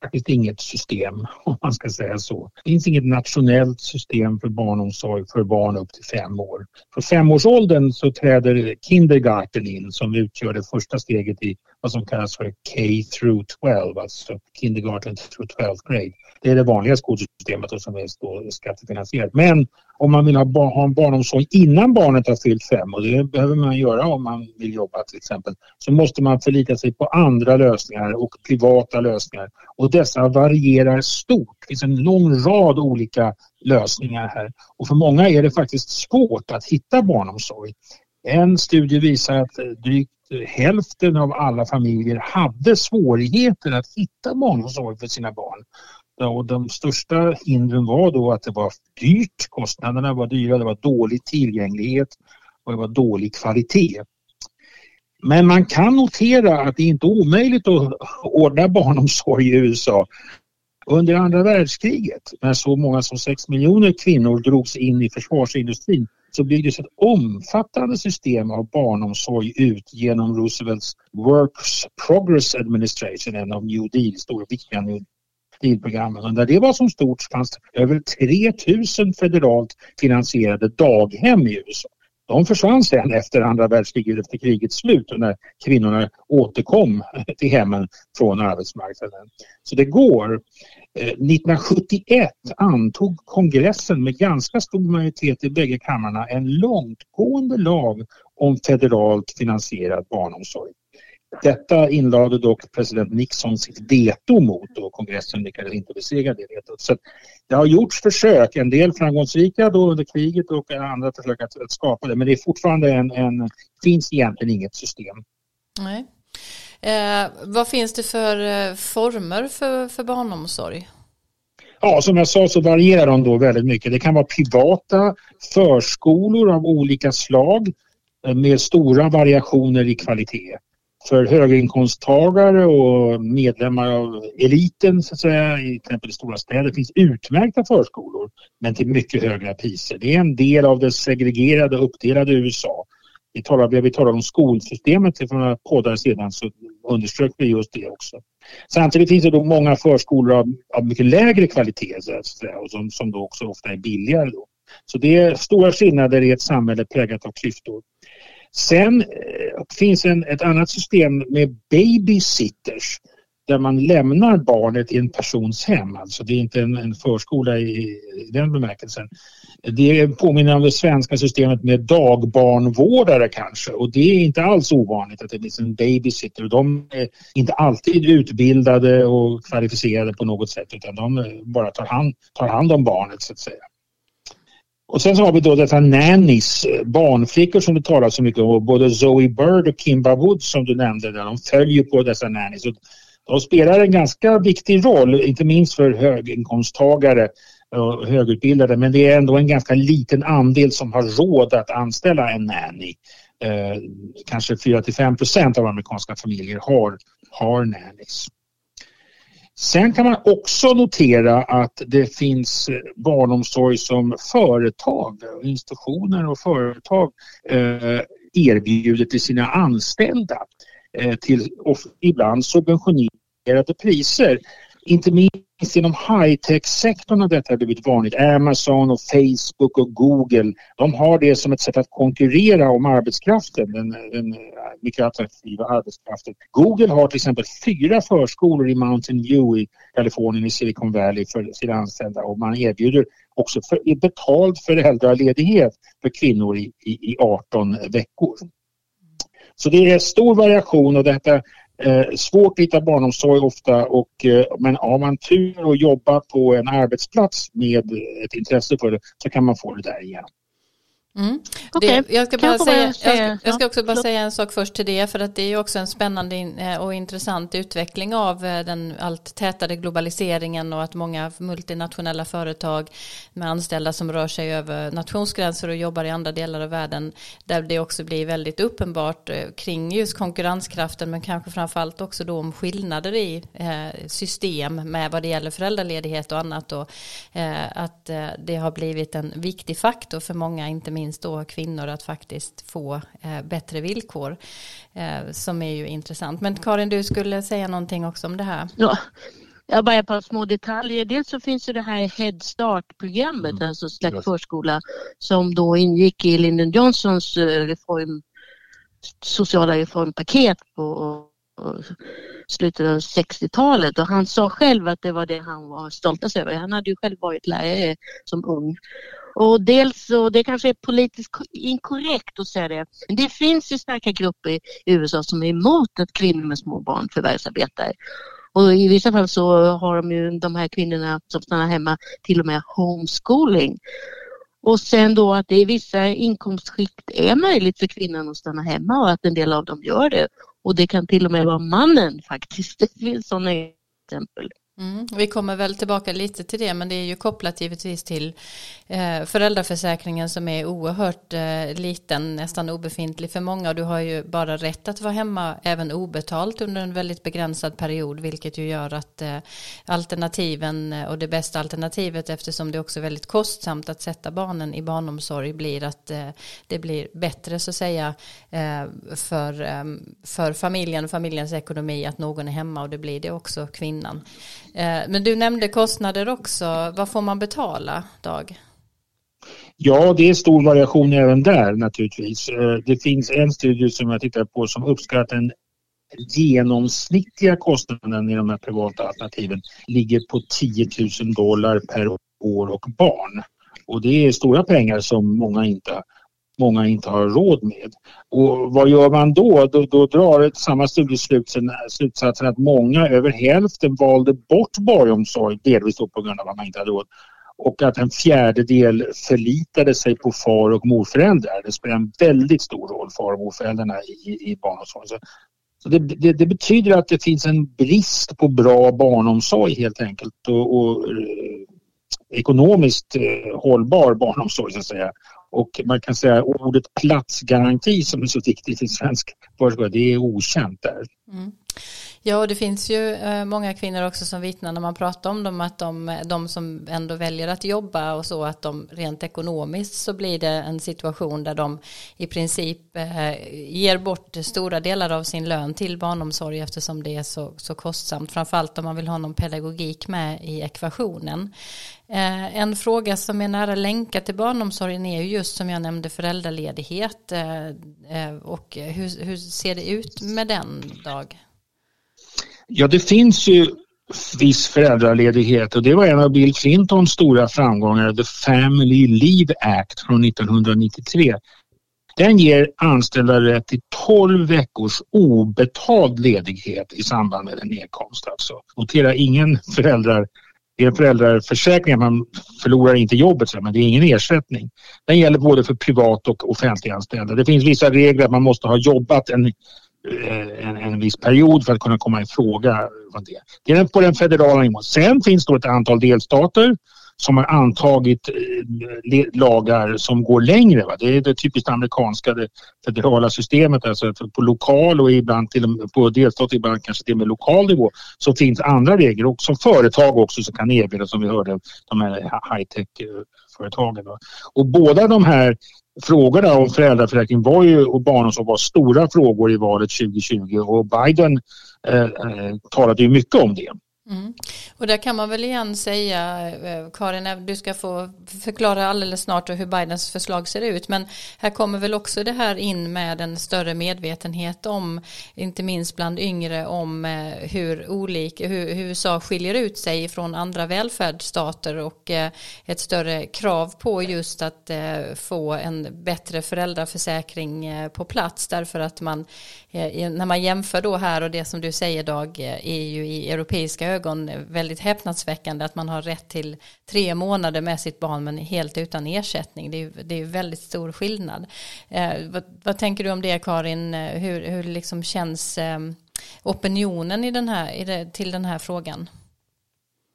faktiskt inget system om man ska säga så. Det finns inget nationellt system för barnomsorg för barn upp till fem år. För femårsåldern så träder kindergarten in som utgör det första steget i vad som kallas för K through 12, alltså kindergarten through 12 grade. Det är det vanliga skolsystemet och som är skattefinansierat. Men om man vill ha, ha en barnomsorg innan barnet har fyllt fem och det behöver man göra om man vill jobba till exempel så måste man förlita sig på andra lösningar och privata lösningar och dessa varierar stort. Det finns en lång rad olika lösningar här och för många är det faktiskt svårt att hitta barnomsorg. En studie visar att drygt hälften av alla familjer hade svårigheter att hitta barnomsorg för sina barn. Och de största hindren var då att det var dyrt, kostnaderna var dyra, det var dålig tillgänglighet och det var dålig kvalitet. Men man kan notera att det inte är omöjligt att ordna barnomsorg i USA. Under andra världskriget, när så många som 6 miljoner kvinnor drogs in i försvarsindustrin, så byggdes ett omfattande system av barnomsorg ut genom Roosevelts Works Progress Administration, en av New Deal, stora viktiga New Deal-programmen. Och när det var som stort fanns det över 3000 federalt finansierade daghem i USA. De försvann sen efter andra världskriget, efter krigets slut och när kvinnorna återkom till hemmen från arbetsmarknaden. Så det går. Eh, 1971 antog kongressen med ganska stor majoritet i bägge kamrarna en långtgående lag om federalt finansierad barnomsorg. Detta inlade dock president Nixon sitt veto mot och kongressen lyckades inte besegra det vetot. Så det har gjorts försök, en del framgångsrika då under kriget och andra försök att, att skapa det men det är fortfarande en, en finns egentligen inget system. Nej. Eh, vad finns det för eh, former för, för barnomsorg? Ja, som jag sa så varierar de då väldigt mycket. Det kan vara privata förskolor av olika slag eh, med stora variationer i kvalitet för höginkomsttagare och medlemmar av eliten så att säga, i till exempel stora städer finns utmärkta förskolor men till mycket högre priser. Det är en del av det segregerade uppdelade USA. Vi talar, vi talar om skolsystemet för några poddar sedan så underströk vi just det också. Samtidigt finns det då många förskolor av, av mycket lägre kvalitet så att säga, och som, som då också ofta är billigare. Då. Så det är stora skillnader i ett samhälle präglat av klyftor. Sen eh, finns en, ett annat system med babysitters där man lämnar barnet i en persons hem. Alltså det är inte en, en förskola i, i, den bemärkelsen. Det påminner om det svenska systemet med dagbarnvårdare kanske och det är inte alls ovanligt att det finns en babysitter. De är inte alltid utbildade och kvalificerade på något sätt utan de eh, bara tar hand, tar hand om barnet så att säga. Och sen så har vi då dessa nannies, barnflickor som det talas så mycket om. Både Zoe Bird och Kimba Woods som du nämnde, där, de följer på dessa nannies. Och de spelar en ganska viktig roll, inte minst för höginkomsttagare och högutbildade, men det är ändå en ganska liten andel som har råd att anställa en nanny. Eh, kanske 4 5 procent av amerikanska familjer har, har nannies. Sen kan man också notera att det finns eh, barnomsorg som företag, institutioner och företag eh, erbjuder till sina anställda eh, till ibland subventionerade priser inte minst inom high-tech-sektorn har detta blivit vanligt. Amazon och Facebook och Google, de har det som ett sätt att konkurrera om arbetskraften, den, den mycket attraktiva arbetskraften. Google har till exempel fyra förskolor i Mountain View i Kalifornien i Silicon Valley för sina anställda och man erbjuder också för, betald föräldraledighet för kvinnor i, i, i 18 veckor. Så det är stor variation och detta Eh, svårt att hitta barnomsorg ofta och, eh, men har man tur och jobbar på en arbetsplats med ett intresse för det så kan man få det där igen. Mm. Okay. Det, jag, ska bara säga, jag, jag, ska också bara säga en sak först till det för att det är också en spännande eh, och intressant utveckling av eh, den allt tätare globaliseringen och att många multinationella företag med anställda som rör sig över nationsgränser och jobbar i andra delar av världen där det också blir väldigt uppenbart eh, kring just konkurrenskraften men kanske framförallt också då om skillnader i system med vad det gäller föräldraledighet och annat och att det har blivit en viktig faktor för många inte minst minst då kvinnor att faktiskt få eh, bättre villkor eh, som är ju intressant. Men Karin, du skulle säga någonting också om det här. Ja. Jag bara ett par små detaljer. Dels så finns ju det här Head Start-programmet, mm. alltså släkt förskola, som då ingick i Lyndon Johnsons eh, reform, sociala reformpaket på slutet av 60-talet och han sa själv att det var det han var stoltast över. Han hade ju själv varit lärare som ung och dels, och det kanske är politiskt inkorrekt att säga det, men det finns ju starka grupper i USA som är emot att kvinnor med små barn förvärvsarbetar. Och i vissa fall så har de ju de här kvinnorna som stannar hemma till och med homeschooling. Och sen då att det i vissa inkomstskikt är möjligt för kvinnan att stanna hemma och att en del av dem gör det. Och det kan till och med vara mannen faktiskt. Det finns sådana exempel. Mm, vi kommer väl tillbaka lite till det men det är ju kopplat givetvis till eh, föräldraförsäkringen som är oerhört eh, liten, nästan obefintlig för många och du har ju bara rätt att vara hemma även obetalt under en väldigt begränsad period vilket ju gör att eh, alternativen eh, och det bästa alternativet eftersom det också är väldigt kostsamt att sätta barnen i barnomsorg blir att eh, det blir bättre så att säga eh, för, eh, för familjen och familjens ekonomi att någon är hemma och det blir det också kvinnan. Eh, men du nämnde kostnader också. Vad får man betala, Dag? Ja, det är stor variation även där naturligtvis. Eh, det finns en studie som jag tittar på som uppskattar den genomsnittliga kostnaden i de här privata alternativen ligger på 10 000 dollar per år och barn. Och det är stora pengar som många inte många inte har råd med. Och vad gör man då? Då, då drar samma slutsatsen att många, över hälften, valde bort barnomsorg, delvis på grund av att man inte hade råd. Och att en fjärdedel förlitade sig på far och morföräldrar. Det spelar en väldigt stor roll, far och morföräldrarna i, i barnomsorgen. Så, så det, det, det, betyder att det finns en brist på bra barnomsorg helt enkelt och, och eh, ekonomiskt eh, hållbar barnomsorg så att säga. Och man kan säga ordet platsgaranti som är så viktigt i svensk förskola, det är okänt där. Mm. Ja, och det finns ju eh, många kvinnor också som vittnar när man pratar om dem att de, eh, de som ändå väljer att jobba och så att de rent ekonomiskt så blir det en situation där de i princip eh, ger bort stora delar av sin lön till barnomsorg eftersom det är så, så kostsamt, framförallt om man vill ha någon pedagogik med i ekvationen. En fråga som är nära länkad till barnomsorgen är ju just som jag nämnde föräldraledighet och hur, hur ser det ut med den dag? Ja, det finns ju viss föräldraledighet och det var en av Bill Clintons stora framgångar, The Family Leave Act från 1993. Den ger anställda rätt till 12 veckors obetald ledighet i samband med en nedkomst. Alltså. Notera ingen föräldrar det är en föräldraförsäkring, man förlorar inte jobbet men det är ingen ersättning. Den gäller både för privat och offentliganställda. Det finns vissa regler att man måste ha jobbat en Eh, en, en viss period för att kunna komma i fråga. Det. det är på den federala nivån. Sen finns det ett antal delstater som har antagit eh, lagar som går längre. Va? Det är det typiskt amerikanska det federala systemet. Alltså på lokal och ibland till på delstat ibland kanske till och med lokal nivå så finns andra regler och som företag också som kan erbjuda som vi hörde de här high tech-företagen. Eh, och båda de här frågorna om föräldraförsäkring var ju, och barnomsorg var stora frågor i valet 2020 och Biden eh, eh, talade ju mycket om det. Mm. Och där kan man väl igen säga, eh, Karin, eh, du ska få förklara alldeles snart hur Bidens förslag ser ut, men här kommer väl också det här in med en större medvetenhet om, inte minst bland yngre, om eh, hur olika, hur, hur USA skiljer ut sig från andra välfärdsstater och ett större krav på just att få en bättre föräldraförsäkring på plats, därför att man, när man jämför då här och det som du säger Dag, är ju i europeiska ögon väldigt häpnadsväckande att man har rätt till tre månader med sitt barn men helt utan ersättning. Det är, det är väldigt stor skillnad. Eh, vad, vad, tänker du om det Karin? Eh, hur, hur liksom känns eh, opinionen i den här, i det, till den här frågan?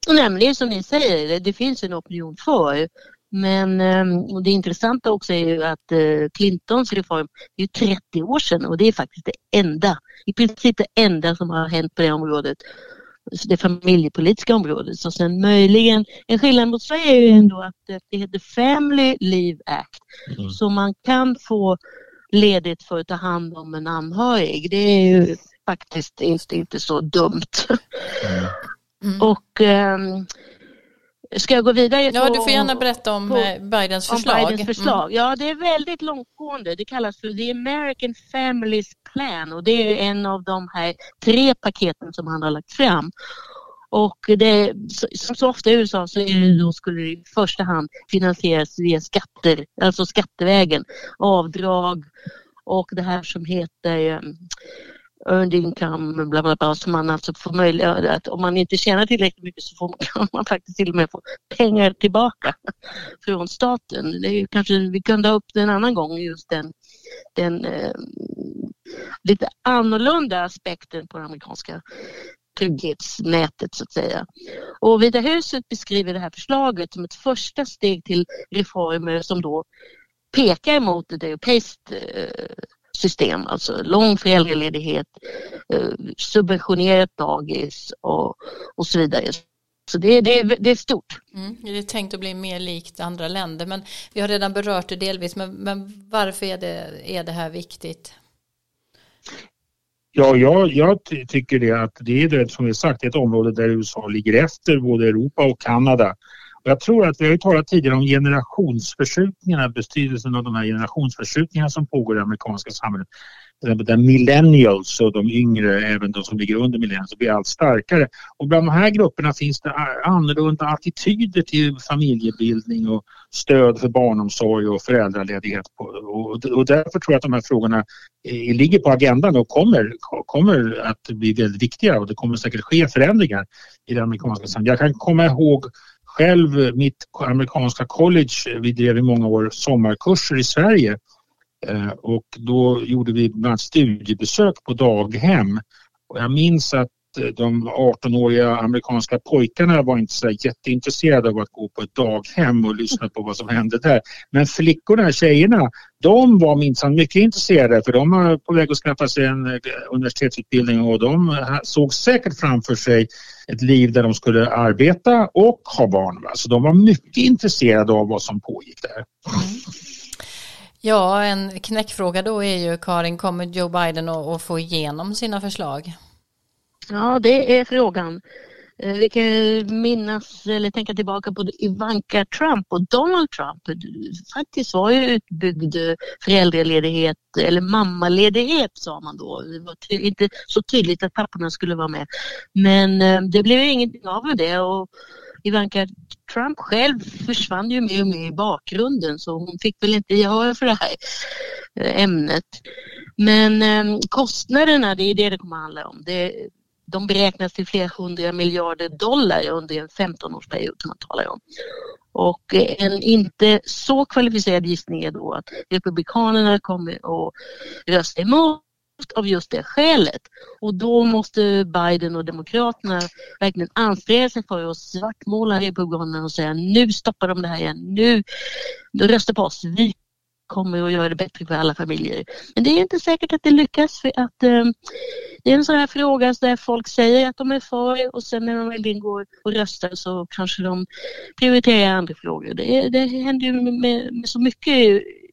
Nämligen som ni säger, det finns en opinion för. Men ehm, och det intressanta också är ju att eh, Clintons reform är 30 år sedan och det är faktiskt det enda, i princip det enda som har hänt på det området det familjepolitiska området. Så sen möjligen, en skillnad mot Sverige är ju ändå att det heter Family Leave Act. Mm. Så man kan få ledigt för att ta hand om en anhörig. Det är ju faktiskt inte, inte så dumt. Mm. Mm. Och um, Ska jag gå vidare? Ja, du får gärna berätta om på, eh, Bidens förslag. Om Bidens förslag. Mm. Ja, det är väldigt långtgående. Det kallas för The American Families Plan och det är en av de här tre paketen som han har lagt fram. Och det, som så ofta i USA så är det då skulle det i första hand finansieras via skatter, alltså skattevägen, avdrag och det här som heter um, earned income, bla bla bla, som man alltså får möjlighet att om man inte tjänar tillräckligt mycket så får, kan man faktiskt till och med få pengar tillbaka från staten. Det är ju kanske, vi kunde ha upp det en annan gång, just den, den eh, lite annorlunda aspekten på det amerikanska trygghetsnätet så att säga. Och Vita huset beskriver det här förslaget som ett första steg till reformer som då pekar mot ett europeiskt eh, system, alltså lång föräldraledighet, eh, subventionerat dagis och, och så vidare. Så det, det, det är stort. Mm, det är tänkt att bli mer likt andra länder men vi har redan berört det delvis men, men varför är det, är det här viktigt? Ja, jag, jag tycker det att det är det som vi sagt ett område där USA ligger efter både Europa och Kanada jag tror att vi har ju talat tidigare om generationsförskjutningarna, betydelsen av de här generationsförskjutningarna som pågår i det amerikanska samhället. Där millennials och de yngre, även de som ligger under millennials, blir allt starkare. Och bland de här grupperna finns det annorlunda attityder till familjebildning och stöd för barnomsorg och föräldraledighet. Och därför tror jag att de här frågorna eh, ligger på agendan och kommer, kommer att bli väldigt viktiga och det kommer säkert ske förändringar i det amerikanska samhället. Jag kan komma ihåg själv mitt amerikanska college, vi drev i många år sommarkurser i Sverige eh, och då gjorde vi bland annat studiebesök på daghem. Och jag minns att Eh, de 18-åriga amerikanska pojkarna var inte så jätteintresserade av att gå på ett daghem och lyssna på vad som hände där. Men flickorna, tjejerna, de var minsann mycket intresserade för de var på väg att skaffa sig en eh, universitetsutbildning och de eh, såg säkert framför sig ett liv där de skulle arbeta och ha barn. Va? Så de var mycket intresserade av vad som pågick där. Ja, en knäckfråga då är ju Karin, kommer Joe Biden att få igenom sina förslag? Ja, det är frågan. Eh, vi kan minnas eller tänka tillbaka på Ivanka Trump och Donald Trump. Faktiskt var ju utbyggd föräldraledighet eller mammaledighet sa man då. Det var inte så tydligt att papporna skulle vara med. Men eh, det blev ingenting av det och Ivanka Trump själv försvann ju mer och mer i bakgrunden så hon fick väl inte gehör för det här eh, ämnet. Men kostnaderna, det är det det kommer att handla om. Det, de beräknas till flera hundra miljarder dollar under en 15-årsperiod som man talar om. Och eh, en inte så kvalificerad gissning är då att Republikanerna kommer att rösta emot av just det skälet. Och då måste Biden och Demokraterna verkligen anstränga sig för att svartmåla Republikanerna och säga nu stoppar de det här igen, nu rösta på oss, vi kommer att göra det bättre för alla familjer. Men det är inte säkert att det lyckas för att eh, det är en sån här fråga där folk säger att de är för och sen när de väl går och röstar så kanske de prioriterar andra frågor. Det, det händer ju med, med så mycket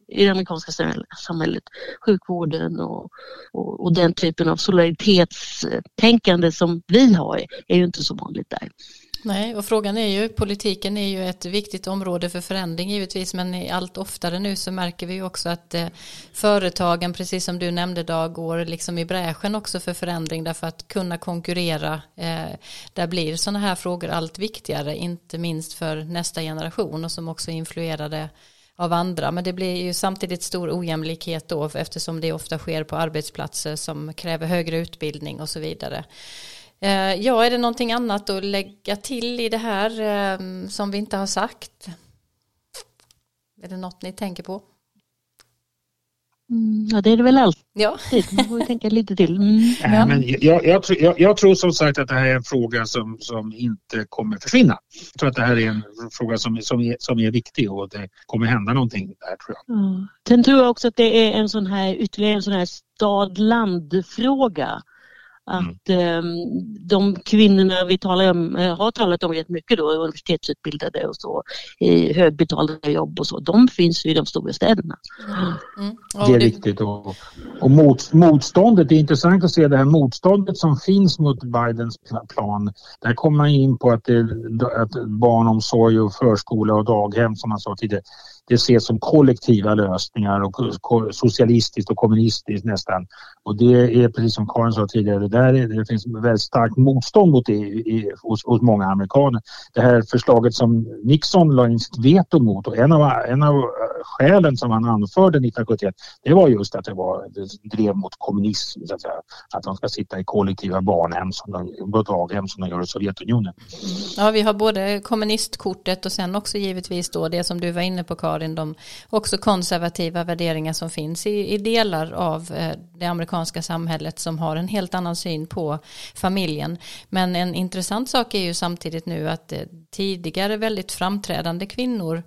i det amerikanska samhället. Sjukvården och, och, och den typen av solidaritetstänkande som vi har är ju inte så vanligt där. Nej, och frågan är ju, politiken är ju ett viktigt område för förändring givetvis, men allt oftare nu så märker vi ju också att eh, företagen, precis som du nämnde Dag, går liksom i bräschen också för förändring därför att kunna konkurrera, eh, där blir sådana här frågor allt viktigare, inte minst för nästa generation och som också influerade av andra. Men det blir ju samtidigt stor ojämlikhet då eftersom det ofta sker på arbetsplatser som kräver högre utbildning och så vidare. Eh, ja, är det någonting annat att lägga till i det här eh, som vi inte har sagt? Är det något ni tänker på? Mm, ja, det är det väl alltid. Ja. Man får tänka lite till. Mm. Ja. men jag, jag, jag, jag, tror som sagt att det här är en fråga som, som inte kommer försvinna. Jag tror att det här är en fråga som, som, är, som är viktig och det kommer hända någonting där tror jag. Ja. Sen tror jag också att det är en sån här ytterligare en sån här stad-land-fråga. Mm. Att mm. de kvinnorna vi talar om, eh, har talat om rätt mycket då, universitetsutbildade och så, i högbetalda jobb och så, de finns ju i de stora städerna. Mm. Mm. Det är riktigt. Och, och mot, motståndet, det är intressant att se det här motståndet som finns mot Bidens plan. Där kommer man in på att, det, att barnomsorg och förskola och daghem som man sa tidigare, det ses som kollektiva lösningar och socialistiskt och kommunistiskt nästan. Och det är precis som Karin sa tidigare, det, där är, det finns väldigt starkt motstånd mot det i, hos, hos, många amerikaner. Det här förslaget som Nixon la in sitt veto mot och en av, en av eh, skälen som han anförde 1971 det var just att det, var, det drev mot kommunism, så att, säga. att de ska sitta i kollektiva barnhem som de, daghem som de gör i Sovjetunionen. Ja, vi har både kommunistkortet och sen också givetvis då det som du var inne på Karin, de också konservativa värderingar som finns i, i delar av eh, det amerikanska samhället som har en helt annan syn på familjen. Men en intressant sak är ju samtidigt nu att eh, tidigare väldigt framträdande kvinnor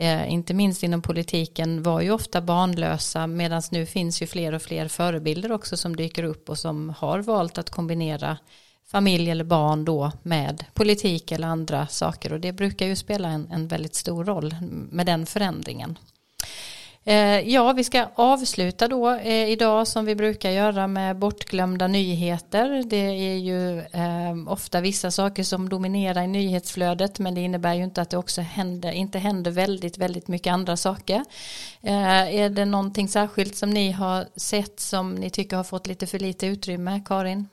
eh, inte minst inom politiken var ju ofta barnlösa medan nu finns ju fler och fler förebilder också som dyker upp och som har valt att kombinera familj eller barn då med politik eller andra saker och det brukar ju spela en, en väldigt stor roll med den förändringen. Eh, ja, vi ska avsluta då eh, idag som vi brukar göra med bortglömda nyheter. Det är ju eh, ofta vissa saker som dominerar i nyhetsflödet men det innebär ju inte att det också händer, inte händer väldigt, väldigt mycket andra saker. Eh, är det någonting särskilt som ni har sett som ni tycker har fått lite för lite utrymme, Karin?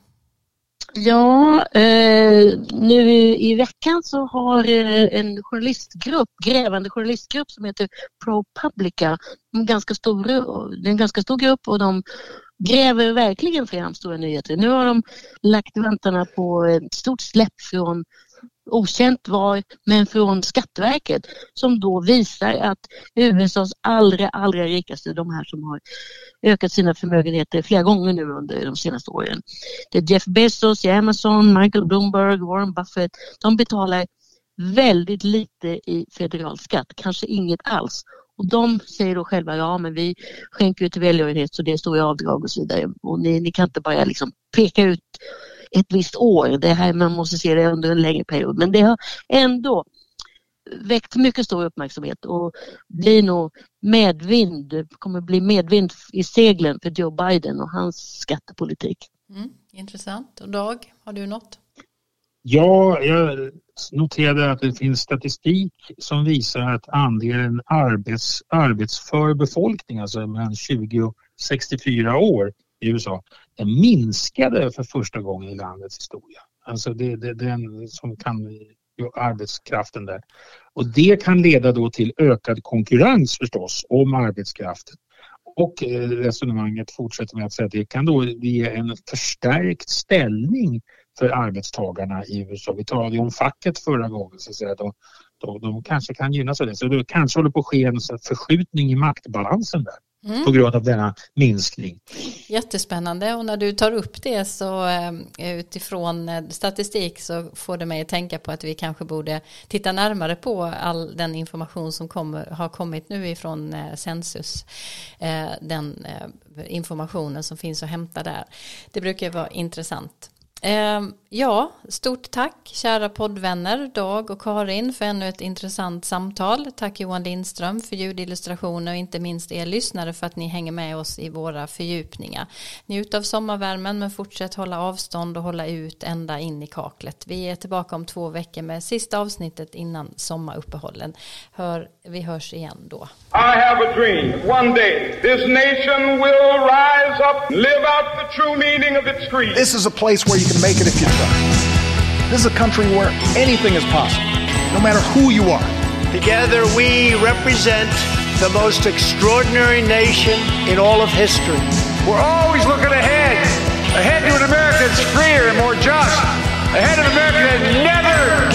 Ja, eh, nu i veckan så har eh, en journalistgrupp, grävande journalistgrupp som heter ProPublica, en ganska stor, det är en ganska stor grupp och de gräver verkligen fram stora nyheter. Nu har de lagt väntarna på ett stort släpp från okänt var, men från Skatteverket som då visar att USAs allra, allra rikaste, de här som har ökat sina förmögenheter flera gånger nu under de senaste åren. Det är Jeff Bezos, Amazon, Michael Bloomberg, Warren Buffett. De betalar väldigt lite i federal skatt, kanske inget alls. Och de säger då själva, ja men vi skänker ju till välgörenhet så det är stora avdrag och så vidare. Och ni, ni kan inte bara liksom peka ut ett visst år. Det här, man måste se det under en längre period. Men det har ändå väckt mycket stor uppmärksamhet och blir nog medvind, kommer bli medvind i seglen för Joe Biden och hans skattepolitik. Mm, intressant. Och Dag, har du något? Ja, jag noterade att det finns statistik som visar att andelen arbets, arbetsför befolkning, alltså mellan 20 och 64 år i USA, den minskade för första gången i landets historia. Alltså det, det, den som kan arbetskraften där. Och det kan leda då till ökad konkurrens förstås om arbetskraften. Och eh, resonemanget fortsätter med att säga att det kan då ge en förstärkt ställning för arbetstagarna i USA. Vi talade ju om facket förra gången så att säga. De, de, de kanske kan gynnas av det. Så det kanske håller på att ske en förskjutning i maktbalansen där mm. på grund av denna minskning. Jättespännande och när du tar upp det så eh, utifrån eh, statistik så får det mig att tänka på att vi kanske borde titta närmare på all den information som kommer, har kommit nu ifrån eh, Census. Den informationen som finns att hämta där. Det brukar vara intressant. Ehm, ja, stort tack kära poddvänner Dag och Karin för ännu ett intressant samtal. Tack Johan Lindström för ljudillustrationer och inte minst er lyssnare för att ni hänger med oss i våra fördjupningar. Njut av sommarvärmen men fortsätt hålla avstånd och hålla ut ända in i kaklet. Vi är tillbaka om två veckor med sista avsnittet innan sommaruppehållen. Hör, vi hörs igen då. I have a dream. One day this nation will rise up, live out the true meaning of its creed. This is a place where you can make it if you try. This is a country where anything is possible, no matter who you are. Together we represent the most extraordinary nation in all of history. We're always looking ahead, ahead to an America that's freer and more just, ahead of an America that never